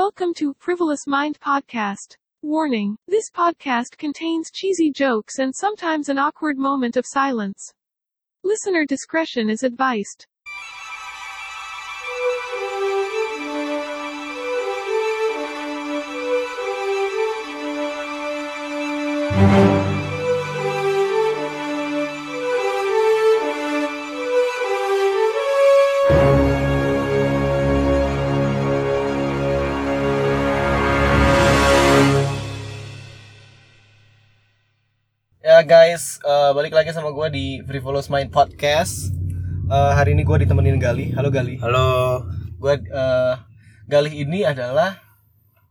Welcome to Frivolous Mind Podcast. Warning this podcast contains cheesy jokes and sometimes an awkward moment of silence. Listener discretion is advised. Guys, eh, balik lagi sama gue di Frivolous Mind Podcast. Eh, hari ini gue ditemenin Gali. Halo Gali. Halo. Gue eh, Gali ini adalah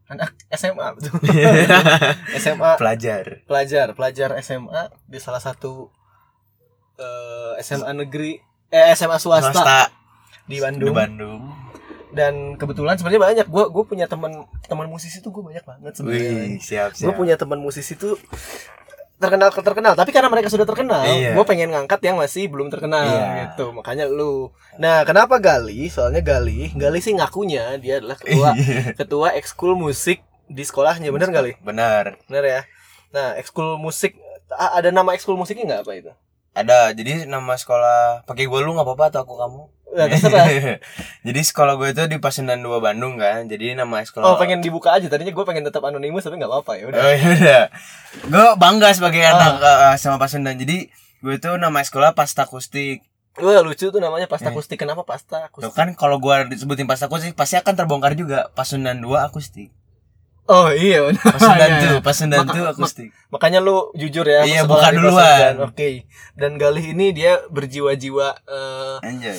anak SMA. SMA Pelajar. pelajar, pelajar SMA di salah satu eh, SMA negeri, eh SMA swasta, Swasta di di Bandung. Bandung. Dan kebetulan sebenarnya banyak. Gue gue punya teman teman musisi tuh gue banyak banget sebenarnya. Gue punya teman musisi tuh terkenal terkenal tapi karena mereka sudah terkenal Iya. gue pengen ngangkat yang masih belum terkenal Iya. gitu makanya lu nah kenapa Gali soalnya Gali Gali sih ngakunya dia adalah ketua Iya. ketua ekskul musik di sekolahnya bener Gali Benar. bener ya nah ekskul musik ada nama ekskul musiknya nggak apa itu Ada. Jadi nama sekolah pakai gue lu nggak apa-apa atau aku kamu? Terserah Jadi sekolah gue itu di Pasundan 2 Bandung kan. Jadi nama sekolah oh pengen dibuka aja tadinya gue pengen tetap anonimus tapi nggak apa-apa ya udah Oh iya udah. Gue bangga sebagai Ah. anak eh, sama Pasundan. Jadi gue itu nama sekolah Pasta Akustik. Wah lucu tuh namanya pasta Eh. akustik kenapa pasta Tuh akustik kan kalau gue disebutin Pasta Akustik pasti akan terbongkar juga Pasundan 2 Akustik. oh iya benar. Pasundan. 2, Pasundan 2 Akustik. Makanya lu jujur ya Iya, sekolah buka di duluan. Oke. Dan Galih ini dia berjiwa-jiwa eh, Anjay.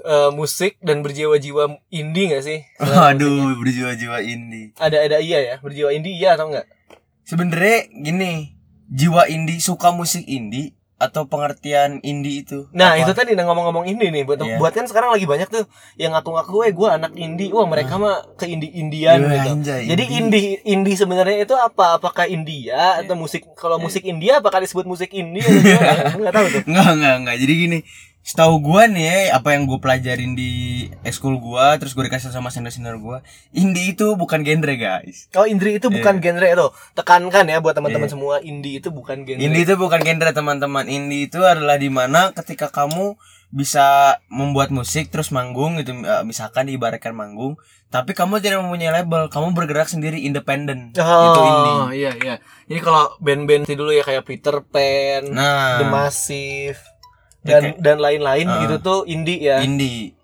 Eh, musik dan berjiwa-jiwa indie gak sih? Waduh, berjiwa-jiwa indie. Ada ada iya ya, berjiwa indie iya atau enggak? Sebenarnya gini, jiwa indie suka musik indie atau pengertian indie itu? Nah, Apa? itu tadi ngomong-ngomong indie nih buat Iya. buat kan sekarang lagi banyak tuh yang ngaku-ngaku eh gue anak indie. Wah, mereka mah ke indie-indian Wah, gitu. anjay, Jadi indie indie sebenarnya itu apa? Apakah India atau musik kalau musik India apakah disebut musik indie? Enggak tahu tuh. Enggak, enggak, enggak. Jadi gini, setahu gua nih ya, apa yang gua pelajarin di ekskul gua, terus gua dikasih sama senior-senior gua, indie itu bukan genre, guys. Oh, indie itu bukan genre itu. Tekankan ya buat teman-teman Iya. semua, indie itu bukan genre. Indie itu bukan genre, teman-teman. Indie itu adalah di mana ketika kamu bisa membuat musik terus manggung gitu eh, misalkan diibaratkan manggung tapi kamu tidak mempunyai label kamu bergerak sendiri independen Oh, itu indie iya iya. Jadi kalau band-band dulu ya kayak Peter Pan, nah The Massive dan Oke. dan lain-lain Ah. gitu tuh indie ya. indie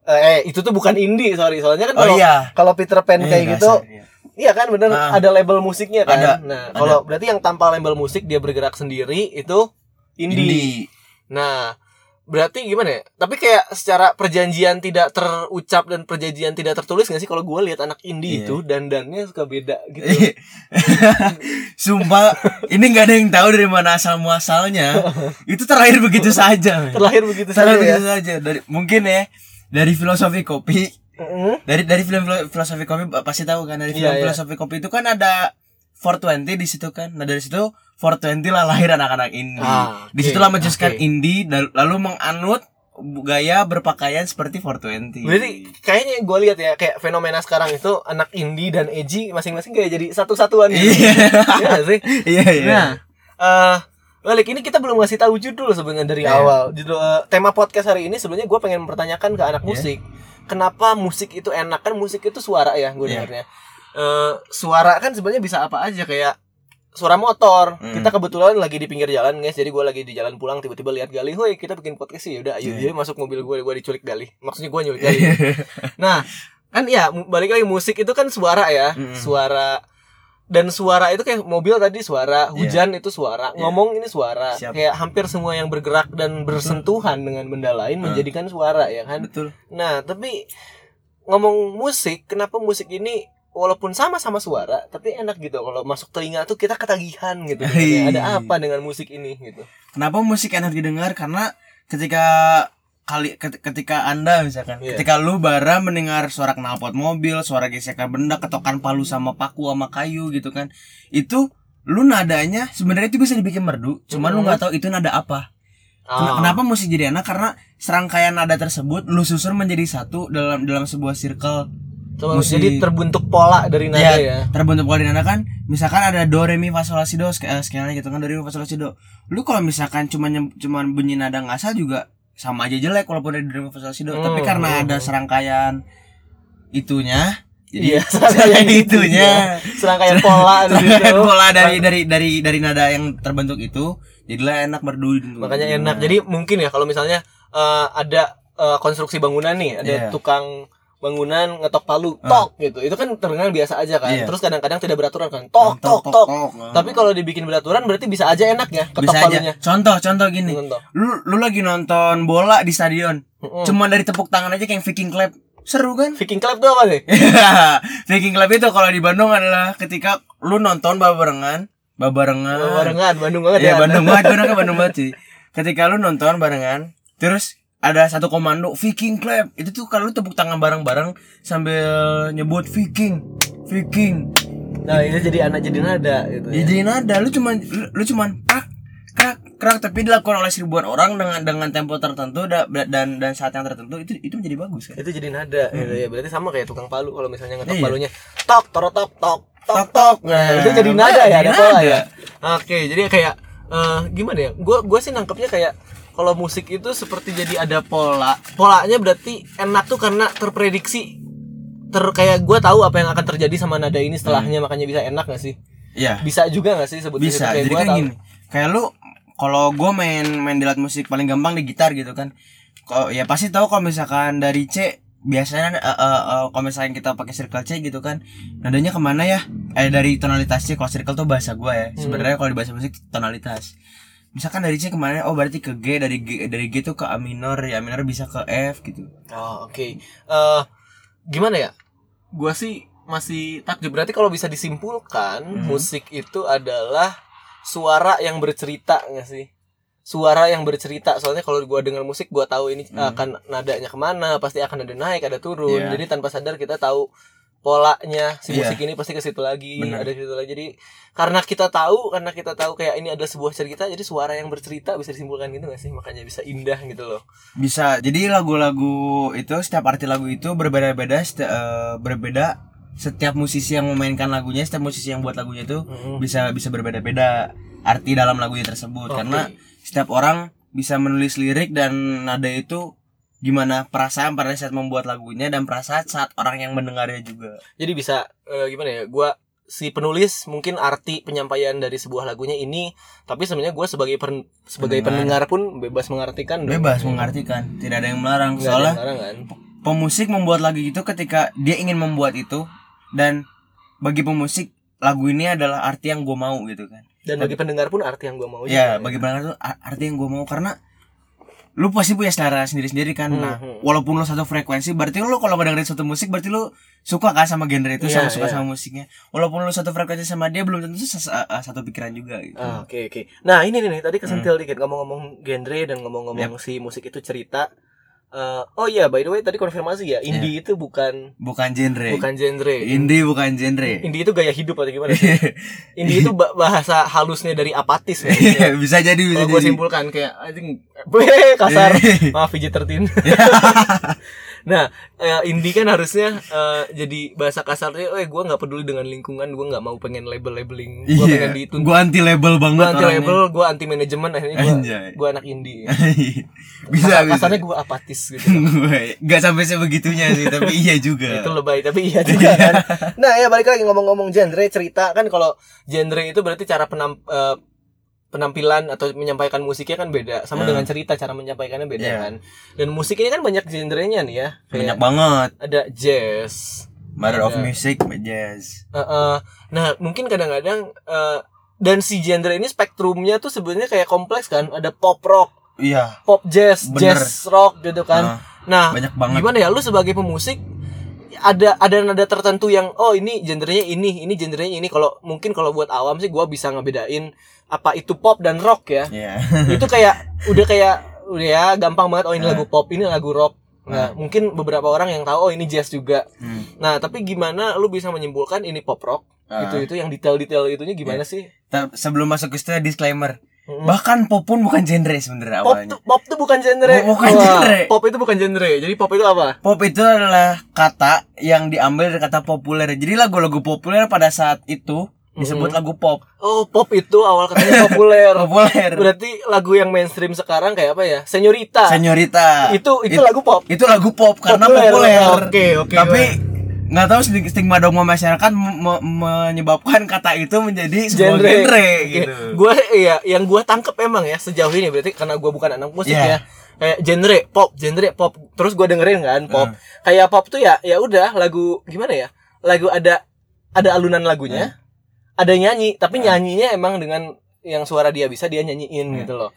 Eh, eh, itu tuh bukan indie, sorry. Soalnya kan oh kalau iya kalau Peter Pan Eh, kayak gitu, dasar, iya. iya kan bener Ah. ada label musiknya kan. Ada, Nah, kalau berarti yang tanpa label musik dia bergerak sendiri itu indie. indie Nah, berarti gimana ya? Tapi kayak secara perjanjian tidak terucap dan perjanjian tidak tertulis gak sih kalau gue lihat anak indie Iya. itu dandannya suka beda gitu. Sumpah, ini nggak ada yang tahu dari mana asal muasalnya. Itu terakhir begitu saja. men. Terlahir begitu saja Terakhir ya. begitu saja. Dari mungkin ya dari filosofi kopi, Mm-mm. dari dari film filo- filosofi kopi pasti tahu kan dari film Iya, iya. filosofi kopi itu kan ada 420 di situ kan. Nah dari situ 420 lah lahir anak-anak indie. Ah, Di oke, situlah mencetuskan oke. indie lalu menganut gaya berpakaian seperti 420. Berarti kayaknya gue lihat ya kayak fenomena sekarang itu anak indie dan edgy masing-masing kayak jadi satu-satuan gitu. Iya. Iya nggak sih? Iya iya. Nah, eh balik ini kita belum ngasih tahu judul sebenarnya dari Iya. awal. Judul eh, tema podcast hari ini sebenarnya gue pengen mempertanyakan ke Iya. anak musik. Kenapa musik itu enak kan musik itu suara ya gue Iya. dengarnya. Eh suara kan sebenarnya bisa apa aja kayak suara motor. Hmm. Kita kebetulan lagi di pinggir jalan guys. Jadi gue lagi di jalan pulang tiba-tiba lihat Gali, "Woi, kita bikin podcast sih." Udah, ayo. Iya. Jadi masuk mobil gue, gue diculik Gali. Maksudnya gue nyulik Gali. Nah, kan ya balik lagi musik itu kan suara ya, Mm-mm. suara dan suara itu kayak mobil tadi suara, hujan itu suara, Iya. ngomong ini suara. Siap. Kayak hampir semua yang bergerak dan bersentuhan dengan benda lain Hmm. menjadikan suara ya kan. Betul. Nah, tapi ngomong musik, kenapa musik ini walaupun sama-sama suara, tapi enak gitu kalau masuk telinga tuh kita ketagihan gitu. Hei. Ada apa dengan musik ini gitu. Kenapa musik enak didengar? Karena ketika kali ket- ketika anda misalkan Iya. ketika lu bara mendengar suara knalpot mobil suara gesekan benda ketokan palu sama paku sama kayu gitu kan itu lu nadanya sebenarnya itu bisa dibikin merdu cuman lu Mhm. nggak tahu itu nada apa Ah. kenapa musik jadi enak karena serangkaian nada tersebut lu susun menjadi satu dalam dalam sebuah circle Musik jadi terbentuk pola dari nada Iya, ya. terbentuk pola di nada kan misalkan ada do re mi fa sol la si do eh, skala gitu kan do re mi fa sol la si do lu kalau misalkan cuma cuma bunyi nada ngasal juga sama aja jelek walaupun dari do re mi fa sol la si do tapi Hmm, karena hmm, ada hmm. serangkaian itunya Iya, jadi serangkaian itunya Serangkaian pola serangkaian pola dari dari dari dari nada yang terbentuk itu jadilah enak merdu Makanya enak. Jadi mungkin ya kalau misalnya eh, ada eh, konstruksi bangunan nih, ada Iya. tukang bangunan ngetok palu, Ah. tok gitu. Itu kan terdengar biasa aja kan. Iya. Terus kadang-kadang tidak beraturan kan. Tok tok tok. ah. Tapi kalau dibikin beraturan berarti bisa aja enak ya ketok bisa palunya. aja contoh contoh gini Contoh. lu lu lagi nonton bola di stadion Mm-mm. cuma dari tepuk tangan aja kayak Viking clap seru kan Viking Club tuh apa nih? Viking Club itu kalau di Bandung adalah ketika lu nonton barengan, barengan. Barengan Bandung banget Iya, ya. Bandung banget, Bandung banget sih. Ketika lu nonton barengan, terus ada satu komando Viking Club. Itu tuh kalau lu tepuk tangan bareng-bareng sambil nyebut Viking, Viking. Nah, ini jadi anak jadi nada gitu ya. Jadi nada lu cuman lu, lu cuman krak krak krak tapi dilakukan oleh seribuan orang dengan dengan tempo tertentu da- dan dan saat yang tertentu itu itu menjadi bagus kan. Itu jadi nada gitu ya. Berarti sama kayak tukang palu kalau misalnya ngetok Iya. palunya tok tok tok tok tok Tok. Nah, itu jadi nada ya, ada pola ya. Oke, jadi kayak eh, gimana ya? Gua gua sih nangkepnya kayak kalau musik itu seperti jadi ada pola. Polanya berarti enak tuh karena terprediksi. Ter kayak gua tahu apa yang akan terjadi sama nada ini setelahnya makanya bisa enak gak sih? Iya. Bisa juga gak sih sebetulnya bisa kayak jadi kan tahu. gini kayak lu kalau gue main main di alat musik paling gampang di gitar gitu kan kok ya pasti tahu kalau misalkan dari C biasanya eh, eh, eh, kalau misalkan kita pakai circle C gitu kan nadanya ke mana ya eh dari tonalitas C kalau circle tuh bahasa gue ya sebenarnya kalau di bahasa musik tonalitas misalkan dari C ke mana oh berarti ke G dari G dari G tuh ke A minor ya A minor bisa ke F gitu Oh, oke. Eh gimana ya? Gua sih masih takjub. Berarti kalau bisa disimpulkan, Mhm. musik itu adalah suara yang bercerita nggak sih? Suara yang bercerita. Soalnya kalau gua dengar musik, gua tahu ini Mhm. akan nadanya ke mana, pasti akan ada naik, ada turun. Iya. Jadi tanpa sadar kita tahu polanya si Iya. musik ini pasti ke situ lagi, Benar. ada ke situ lagi. Jadi karena kita tahu, karena kita tahu kayak ini adalah sebuah cerita, jadi suara yang bercerita bisa disimpulkan gitu gak sih? Makanya bisa indah gitu loh. bisa jadi lagu-lagu itu setiap arti lagu itu berbeda-beda seti- eh, berbeda setiap musisi yang memainkan lagunya setiap musisi yang buat lagunya itu Mhm. bisa bisa berbeda-beda arti dalam lagunya tersebut Oke. karena setiap orang bisa menulis lirik dan nada itu gimana perasaan pada saat membuat lagunya dan perasaan saat orang yang mendengarnya juga jadi bisa eh, gimana ya gua si penulis mungkin arti penyampaian dari sebuah lagunya ini tapi sebenarnya gua sebagai pen- sebagai pendengar. Pendengar. pun bebas mengartikan dong. bebas mengartikan tidak ada yang melarang Nggak ada soalnya yang kan pemusik membuat lagu itu ketika dia ingin membuat itu dan bagi pemusik lagu ini adalah arti yang gue mau gitu kan dan bagi pendengar pun arti yang gua mau ya juga. bagi pendengar itu a- arti yang gue mau karena lu pasti punya selera sendiri-sendiri kan nah Mhm. walaupun lu satu frekuensi berarti lu kalau ngedengerin satu musik berarti lu suka kan sama genre itu Iya, sama suka iya. sama musiknya walaupun lu satu frekuensi sama dia belum tentu uh, uh, satu pikiran juga gitu Ah, oke oke nah ini nih tadi kesentil Hmm. dikit ngomong-ngomong genre dan ngomong-ngomong si musik itu cerita Eh, oh iya by the way tadi konfirmasi ya indie itu bukan bukan genre bukan genre indie bukan genre indie itu gaya hidup atau gimana sih? indie itu ba- bahasa halusnya dari apatis maksudnya. bisa jadi bisa Kalau gue simpulkan kayak anjing kasar. Maaf PJ tertin. Nah, eh, indie kan harusnya eh, jadi bahasa kasarnya, eh gue nggak peduli dengan lingkungan, gue nggak mau pengen label-labeling, gue pengen iya dituntut. gue anti label Gue banget anti orangnya. label, gue anti manajemen, akhirnya gue gue anak indie. bisa Kasar- bisa kasarnya gue apatis gitu. Gue nggak sampai sebegitunya sih tapi iya juga itu lebay tapi iya juga kan nah ya balik lagi ngomong-ngomong genre cerita kan kalau genre itu berarti cara penam eh, penampilan atau menyampaikan musiknya kan beda sama Hmm. dengan cerita cara menyampaikannya beda Iya. kan dan musik ini kan banyak genrenya nih ya banyak kayak banget ada jazz Mother of Ada. Music Jazz eh, eh, nah mungkin kadang-kadang eh, dan si genre ini spektrumnya tuh sebenarnya kayak kompleks kan ada pop rock iya pop jazz Bener. jazz rock gitu kan Ah, nah banyak banget gimana ya lu sebagai pemusik ada ada nada tertentu yang oh ini genrenya ini ini genrenya ini. Kalau mungkin kalau buat awam sih gua bisa ngebedain apa itu pop dan rock ya. Iya. Itu kayak udah kayak udah ya gampang banget oh ini lagu pop ini lagu rock. Nah Nah. mungkin beberapa orang yang tahu oh ini jazz juga. Hmm. nah tapi gimana lu bisa menyimpulkan ini pop rock? Ah. itu itu yang detail-detail itunya gimana sih? Ta- sebelum masuk ke situ disclaimer Bahkan pop pun bukan genre sebenarnya Pop awalnya tuh, pop tuh bukan genre. Bu- bukan Wah, genre. Pop itu bukan genre. Jadi pop itu apa? Pop itu adalah kata yang diambil dari kata populer. Jadi lagu-lagu populer pada saat itu disebut lagu pop. Oh, pop itu awal katanya populer. Populer. Berarti lagu yang mainstream sekarang kayak apa ya? Senyorita. Senyorita. Itu itu It- lagu pop. Itu lagu pop karena Populer. populer. Oke, oke. Tapi nggak tahu stig- stigma dogma masyarakat me- me- menyebabkan kata itu menjadi sebuah genre, gitu. Gue iya, yang gue tangkep emang ya sejauh ini berarti karena gue bukan anak musik Yeah. ya. Kayak genre pop, genre pop. Terus gue dengerin kan pop. Hmm. Kayak pop tuh ya ya udah lagu gimana ya? Lagu ada ada alunan lagunya. Ada nyanyi, tapi nyanyinya emang dengan yang suara dia bisa dia nyanyiin Hmm. gitu loh.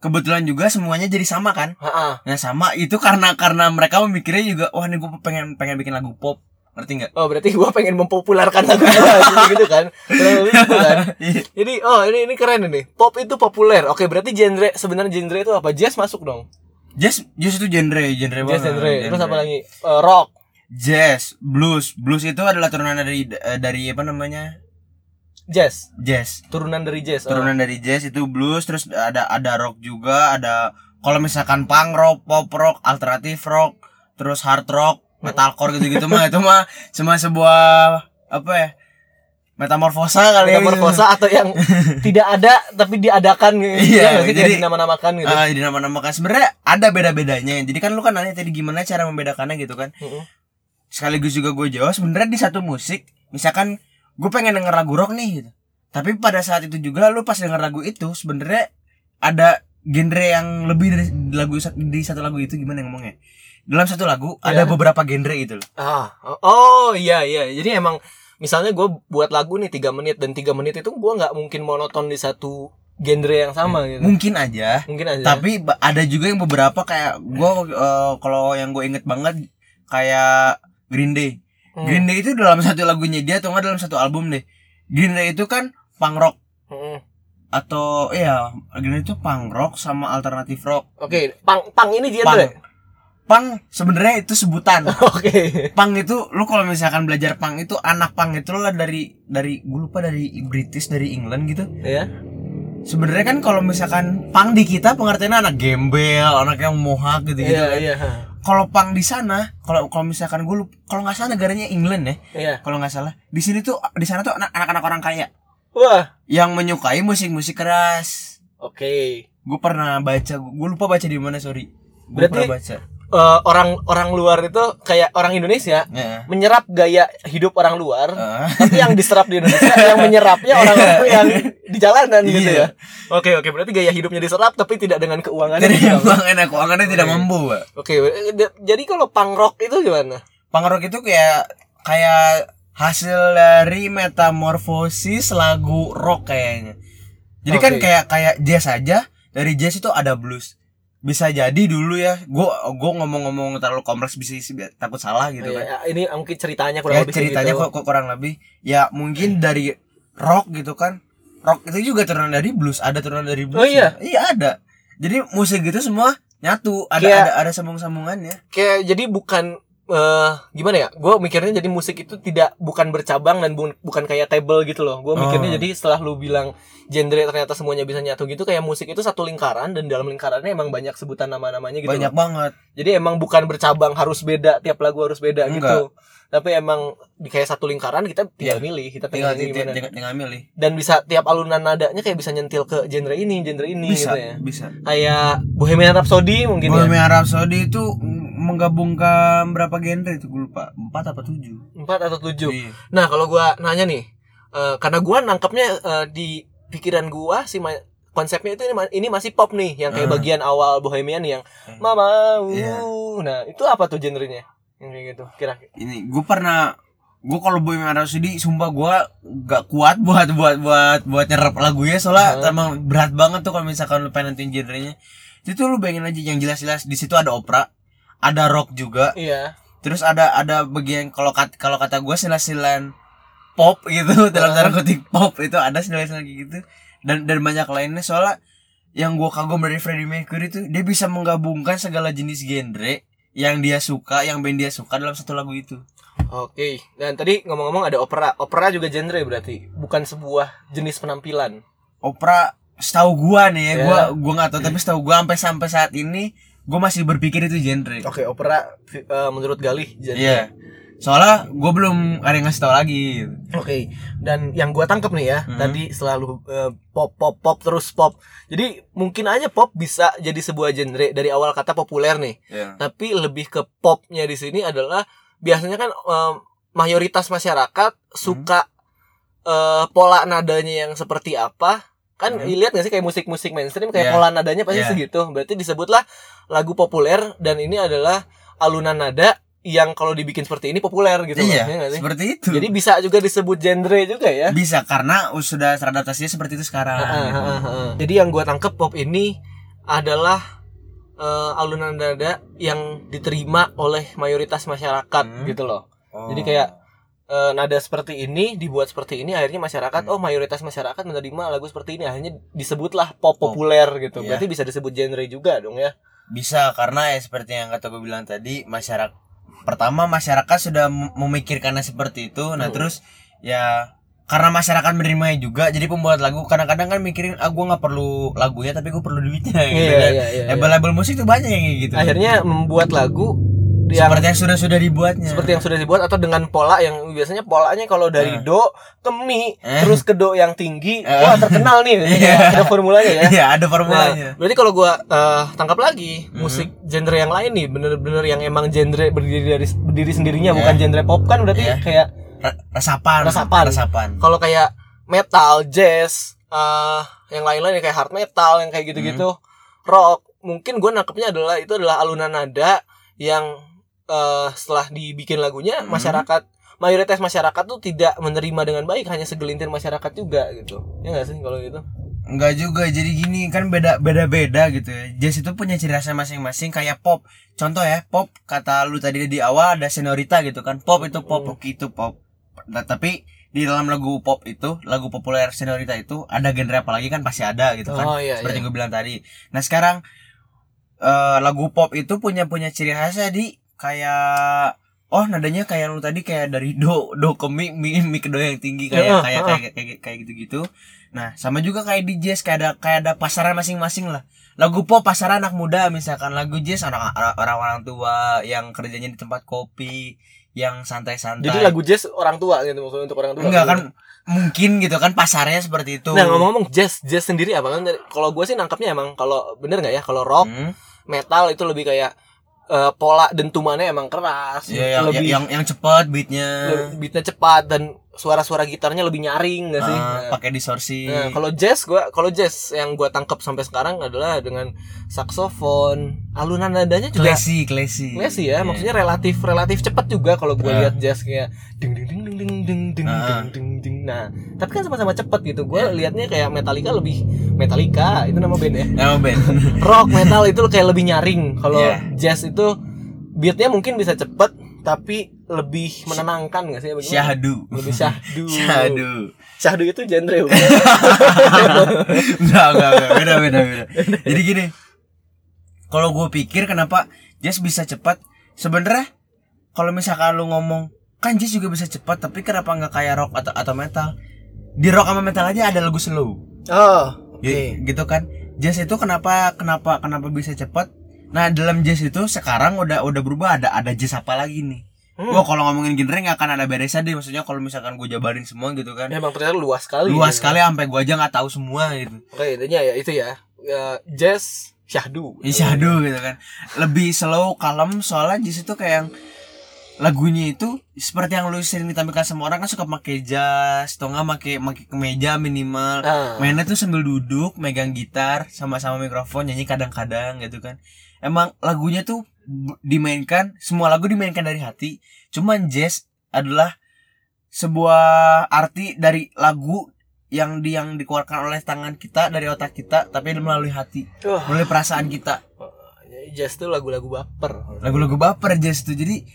Kebetulan juga semuanya jadi sama kan? Ha-ha. Nah sama itu karena karena mereka memikirnya juga wah nih gue pengen pengen bikin lagu pop ngerti nggak? Oh berarti gue pengen mempopulerkan lagu gitu, gitu kan gitu kan Iya. Jadi oh ini ini keren ini Pop itu populer Oke berarti genre Sebenarnya genre itu apa? Jazz masuk dong Jazz jazz itu genre genre Jazz banget, genre Terus apa lagi? Eh, rock Jazz, blues, blues itu adalah turunan dari eh, dari apa namanya? Jazz Jazz. Turunan dari jazz oh. Turunan dari jazz itu blues, terus ada ada rock juga, ada kalau misalkan punk rock, pop rock, alternatif rock, terus hard rock, metalcore gitu-gitu mah itu mah cuma sebuah apa ya? Metamorfosa kali ya. Metamorfosa atau yang tidak ada Tapi diadakan gitu Iya, Ya jadi- dinama-namakan gitu Ah, di nama-namakan sebenarnya ada beda-bedanya. Jadi kan lu kan nanya tadi gimana cara membedakannya gitu kan. Mm-mm. sekaligus juga gue jawab sebenarnya di satu musik misalkan gue pengen denger lagu rock nih gitu tapi pada saat itu juga lu pas denger lagu itu sebenarnya ada genre yang lebih dari lagu di satu lagu itu gimana ngomongnya dalam satu lagu Ya. ada beberapa genre itu loh Ah, oh, iya iya. Jadi emang misalnya gue buat lagu nih tiga menit dan tiga menit itu gue nggak mungkin monoton di satu genre yang sama gitu. mungkin aja Mungkin aja. tapi ada juga yang beberapa kayak gue eh, kalau yang gue inget banget kayak Green Day Hmm. Green Day itu dalam satu lagunya dia atau enggak dalam satu album deh Green Day itu kan punk rock Mm-mm. atau iya Green Day itu punk rock sama alternatif rock Oke, pang pang ini punk genre. punk sebenarnya itu sebutan Oke. punk itu lu kalau misalkan belajar punk itu anak punk itu lah dari dari gue lupa dari British dari England gitu Ya. sebenarnya kan kalau misalkan punk di kita pengertiannya anak gembel anak yang mohak gitu gitu Iya, iya. Kalau punk di sana kalau kalau misalkan gue kalau nggak salah negaranya England ya Iya. kalau nggak salah di sini tuh di sana tuh anak- anak-anak orang kaya Wah. yang menyukai musik-musik keras Oke. gue pernah baca gue lupa baca di mana sorry gue Berarti- pernah baca Eh, orang orang luar itu kayak orang Indonesia ya menyerap gaya hidup orang luar, Ah. tapi yang diserap di Indonesia yang menyerapnya orang-orang yang di jalanan gitu Iya. ya. Oke, oke, berarti gaya hidupnya diserap tapi tidak dengan keuangan. tidak keuangannya keuangannya tidak Oke. mampu Pak. Oke, d- jadi kalau punk rock itu gimana? punk rock itu kayak kayak hasil dari metamorfosis lagu rock kayaknya jadi kan Oke. kayak kayak jazz aja dari jazz itu ada blues bisa jadi dulu ya. Gua gua ngomong-ngomong terlalu kompleks bisa takut salah gitu kan. Ya, ini mungkin ceritanya kurang ya lebih ceritanya segitu. kok, kok kurang lebih. Ya mungkin dari rock gitu kan. Rock itu juga turunan dari blues ada turunan dari blues Oh, iya? iya ada. Jadi musik gitu semua nyatu ada Kayak- ada ada sambung sambungannya kayak jadi bukan eh gimana ya? Gue mikirnya jadi musik itu tidak bukan bercabang dan bu- bukan kayak table gitu loh. Gue mikirnya Oh. jadi setelah lu bilang genre ternyata semuanya bisa nyatu gitu kayak musik itu satu lingkaran dan dalam lingkarannya emang banyak sebutan nama-namanya gitu. banyak loh. banget Jadi emang bukan bercabang harus beda tiap lagu harus beda Enggak. gitu. Tapi emang di kayak satu lingkaran kita tinggal Iya. milih kita tinggal pengen tinggal, gimana. tinggal, tinggal milih Dan bisa tiap alunan nadanya kayak bisa nyentil ke genre ini, genre ini bisa gitu ya. bisa Kayak Bohemian Rhapsody mungkin ya. Bohemian Rhapsody itu menggabungkan berapa genre itu gue lupa empat apa tujuh Empat atau tujuh. Iya. Nah, kalau gua nanya nih, eh, karena gua nangkepnya eh, di pikiran gua sih ma- konsepnya itu ini, ini masih pop nih, yang kayak Hmm. bagian awal Bohemian yang. Mama, uh. nah itu apa tuh genrenya? Yang kayak gitu, kira-kira. ini gue pernah gue kalau Bohemian Rhapsody sumpah gue gak kuat buat buat buat buat nyerap lagunya soalnya Hmm. emang berat banget tuh kalau misalkan lu pengen nentuin genrenya itu lu bayangin aja yang jelas-jelas di situ ada opera ada rock juga Iya. terus ada ada bagian kalau kat, kalau kata gue silan pop gitu dalam tanda kutip pop itu ada silan-silan kayak gitu dan dan banyak lainnya soalnya yang gue kagum dari Freddie Mercury itu dia bisa menggabungkan segala jenis genre yang dia suka yang band dia suka dalam satu lagu itu Oke. Dan tadi ngomong-ngomong ada opera. Opera juga genre berarti, bukan sebuah jenis penampilan. opera setahu gua nih ya, Ya. gua gua nggak tahu tapi setahu gua sampai sampai saat ini gua masih berpikir itu genre. Oke, opera eh, menurut Galih jadi. Iya. Soalnya gua belum ada yang ngasih tahu lagi. Oke, dan yang gua tangkep nih ya, Mhm. tadi selalu eh, pop pop pop terus pop. Jadi mungkin aja pop bisa jadi sebuah genre dari awal kata populer nih. Iya. Tapi lebih ke popnya di sini adalah biasanya kan eh, mayoritas masyarakat suka eh, pola nadanya yang seperti apa. Kan Mhm. lihat gak sih kayak musik-musik mainstream kayak Iya. pola nadanya pasti Iya. segitu. Berarti disebutlah lagu populer dan ini adalah alunan nada yang kalau dibikin seperti ini populer gitu loh. Iya, Ya seperti itu. Jadi bisa juga disebut genre juga ya. bisa karena sudah teradaptasinya seperti itu sekarang. Gitu. Jadi yang gua tangkep pop ini adalah eh, alunan nada yang diterima oleh mayoritas masyarakat Hmm. gitu loh. Oh. Jadi kayak eh, nada seperti ini dibuat seperti ini akhirnya masyarakat Hmm. oh mayoritas masyarakat menerima lagu seperti ini akhirnya disebutlah pop Pop. populer gitu. Iya. Berarti bisa disebut genre juga dong ya. bisa karena ya seperti yang kata gue bilang tadi masyarakat pertama masyarakat sudah mem- memikirkannya seperti itu. Nah terus ya karena masyarakat menerimanya juga jadi pembuat lagu kadang-kadang kan mikirin ah gue nggak perlu lagunya tapi gue perlu duitnya gitu kan. iya, iya. label-label musik tuh banyak yang gitu. Akhirnya membuat lagu yang seperti yang sudah sudah dibuatnya seperti yang sudah dibuat atau dengan pola yang biasanya polanya kalau dari Eh. do ke mi Eh. terus ke do yang tinggi Eh. wah terkenal nih Iya. ada formulanya ya Iya ada Nah, formulanya berarti kalau gua eh, tangkap lagi Mhm. musik genre yang lain nih bener-bener yang emang genre berdiri dari berdiri sendirinya Iya. bukan genre pop kan berarti Iya. kayak Re- resapan Resapan. resapan kalau kayak metal jazz eh yang lain-lain kayak hard metal yang kayak gitu-gitu Mhm. rock mungkin gua nangkepnya adalah itu adalah alunan nada yang eh, setelah dibikin lagunya Mhm. masyarakat mayoritas masyarakat tuh tidak menerima dengan baik hanya segelintir masyarakat juga gitu. Ya nggak sih kalau gitu? Enggak juga jadi gini kan beda beda beda gitu ya. Jazz itu punya ciri khasnya masing-masing kayak pop. Contoh ya pop kata lu tadi di awal ada senorita gitu kan. Pop itu pop Hmm. rock itu pop. Nah, tapi di dalam lagu pop itu lagu populer senorita itu ada genre apa lagi kan pasti ada gitu kan. Oh, iya, seperti iya. gue bilang tadi. Nah sekarang eh, lagu pop itu punya punya ciri khasnya di kayak oh nadanya kayak lu tadi kayak dari do do ke mi mi, mi ke do yang tinggi kayak Heeh, kayak heeh. kayak kayak kayak gitu gitu nah sama juga kayak di jazz kayak ada kayak ada pasaran masing-masing lah lagu pop pasaran anak muda misalkan lagu jazz orang orang orang tua yang kerjanya di tempat kopi yang santai-santai jadi lagu jazz orang tua gitu maksudnya untuk orang tua enggak gitu. kan mungkin gitu kan pasarnya seperti itu Nah ngomong-ngomong jazz, jazz sendiri apa kan? Kalau gue sih nangkapnya emang kalau bener nggak ya? Kalau rock, Hmm. metal itu lebih kayak eh, pola dentumannya emang keras, Iya, yang, lebih yang yang cepat beatnya. beatnya cepat dan suara-suara gitarnya lebih nyaring nggak sih? Nah, pakai distorsi Nah, kalau jazz gua kalau jazz yang gua tangkap sampai sekarang adalah dengan saksofon, alunan nadanya juga classy classy classy ya, Iya. maksudnya relatif relatif cepat juga kalau gua Ah. lihat jazz kayak ding ding ding ding ding ding ding Ah. ding ding. Nah, tapi kan sama-sama cepat gitu. Gua liatnya kayak Metallica lebih Metallica itu nama band ya. Nama band Rock metal itu kayak lebih nyaring. Kalau Iya. jazz itu beatnya mungkin bisa cepet tapi lebih menenangkan nggak sih? Bagaimana? syahdu. Lebih syahdu. syahdu. Syahdu itu genre bukan? enggak enggak enggak beda beda beda. Jadi gini kalau gue pikir kenapa jazz bisa cepat? Sebenarnya kalau misalkan lu ngomong kan jazz juga bisa cepat tapi kenapa nggak kayak rock atau atau metal? Di rock sama metal aja ada lagu slow. Oh, oke. Gi- gitu kan? Jazz itu kenapa kenapa kenapa bisa cepat? Nah dalam jazz itu sekarang udah udah berubah. Ada ada jazz apa lagi nih Hmm. Kalau ngomongin genre nggak akan ada beresnya deh maksudnya kalau misalkan gue jabarin semua gitu kan Emang ternyata luas sekali. luas gitu. sekali sampai gue aja nggak tahu semua gitu Oke, intinya ya itu ya. Ya, jazz syahdu. Syahdu gitu kan lebih slow kalem soalnya jazz itu kayak yang lagunya itu seperti yang lu sering ditampilkan sama orang kan suka pakai jas atau nggak pakai pakai kemeja minimal Ah. mainnya tuh sambil duduk megang gitar sama-sama mikrofon nyanyi kadang-kadang gitu kan emang lagunya tuh dimainkan semua lagu dimainkan dari hati. Cuman jazz adalah sebuah arti dari lagu yang di yang dikeluarkan oleh tangan kita dari otak kita tapi melalui hati Wah, melalui perasaan kita. Jazz tuh lagu-lagu baper. lagu-lagu baper jazz tuh. Jadi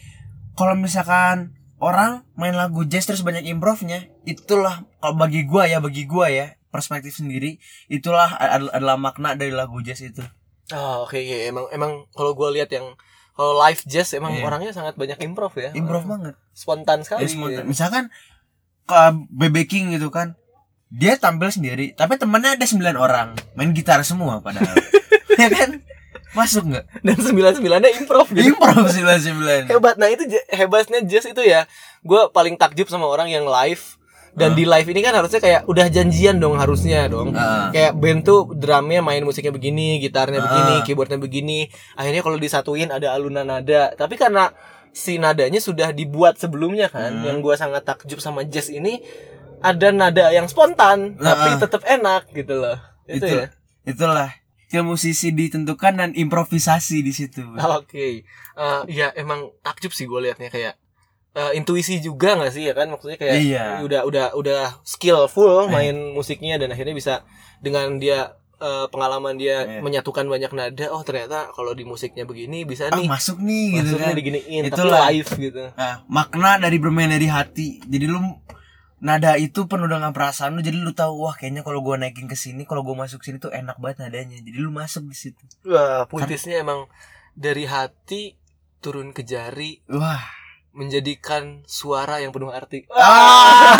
kalau misalkan orang main lagu jazz terus banyak improvnya itulah kalau bagi gua ya bagi gua ya perspektif sendiri itulah ad- adalah makna dari lagu jazz itu Oh, oke oke. Emang emang kalau gua lihat yang kalau live jazz emang Iya. orangnya sangat banyak improv ya. improve banget Spontan sekali. Jadi spontan. gitu. misalkan ke BB King gitu kan dia tampil sendiri tapi temennya ada 9 orang main gitar semua padahal ya kan masuk nggak dan sembilan sembilannya improv gitu improv 99 hebat nah itu hebatnya jazz itu ya gue paling takjub sama orang yang live dan di live ini kan harusnya kayak udah janjian dong harusnya dong. Ah. kayak band tuh drumnya main musiknya begini gitarnya begini Ah. keyboardnya begini. Akhirnya kalau disatuin ada alunan nada. Tapi karena si nadanya sudah dibuat sebelumnya kan Hmm. yang gue sangat takjub sama jazz ini ada nada yang spontan tapi Ah. tetap enak gitu loh. Itu, itu ya? itulah. Skill musisi ditentukan dan improvisasi di situ. Oke, Eh, ya emang takjub sih gue liatnya kayak eh, intuisi juga nggak sih ya kan maksudnya kayak Iya. udah udah udah skillful Eh. main musiknya dan akhirnya bisa dengan dia eh, pengalaman dia Iya. menyatukan banyak nada oh ternyata kalau di musiknya begini bisa ah nih masuk nih gitu maksudnya kan diginiin tapi Itulah. live gitu Nah, makna dari bermain dari hati. Jadi lu nada itu penuh dengan perasaan lu jadi lu tahu wah kayaknya kalau gua naikin ke sini kalau gua masuk sini tuh enak banget nadanya. Jadi lu masuk di situ. wah puitisnya emang dari hati turun ke jari Wah. Menjadikan suara yang penuh arti Ah,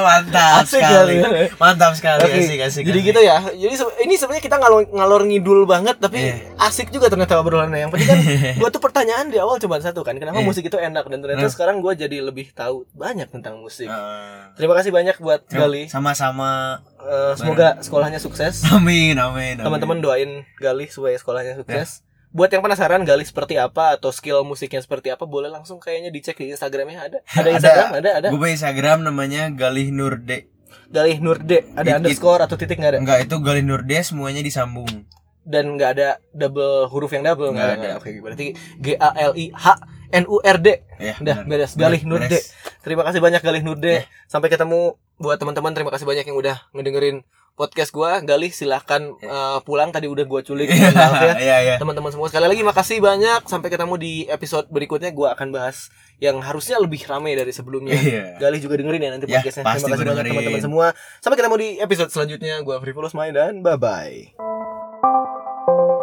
mantap Asik sekali. kali ya. Mantap sekali Oke, asik asik. Jadi asik. gitu ya. Jadi ini sebenarnya kita ngalor ngalor ngidul banget tapi Iya. asik juga ternyata obrolannya. Yang penting kan gua tuh pertanyaan di awal cuma satu kan. Kenapa Iya. musik itu enak dan ternyata Hmm. sekarang gua jadi lebih tahu banyak tentang musik. Ah. Terima kasih banyak buat Gali. Sama-sama. Eh, semoga sekolahnya sukses. Amin amin. amin. Teman-teman doain Gali supaya sekolahnya sukses. Buat yang penasaran Gali seperti apa atau skill musiknya seperti apa, boleh langsung kayaknya dicek di Instagramnya ada. Ada Instagram, ada, ada. Gue punya Instagram namanya Galih Nurde. Gali Nurde, ada It- it- underscore atau titik nggak ada? Enggak, itu Galih Nurde semuanya disambung. dan nggak ada double huruf yang double nggak Nggak ada. ada. Oke, berarti G A L I H N U R D. Ya, Udah beres Galih. Nurde. Terima kasih banyak Galih Nurde. Ya. Sampai ketemu buat teman-teman terima kasih banyak yang udah ngedengerin podcast gua. Galih silahkan eh, pulang tadi udah gua culik. Ya. iya, iya. Teman-teman semua sekali lagi makasih banyak. Sampai ketemu di episode berikutnya gua akan bahas yang harusnya lebih ramai dari sebelumnya. Galih juga dengerin ya nanti Ya, podcastnya. Terima kasih banyak teman-teman semua. Sampai ketemu di episode selanjutnya. Gua Frivolous Main dan bye bye.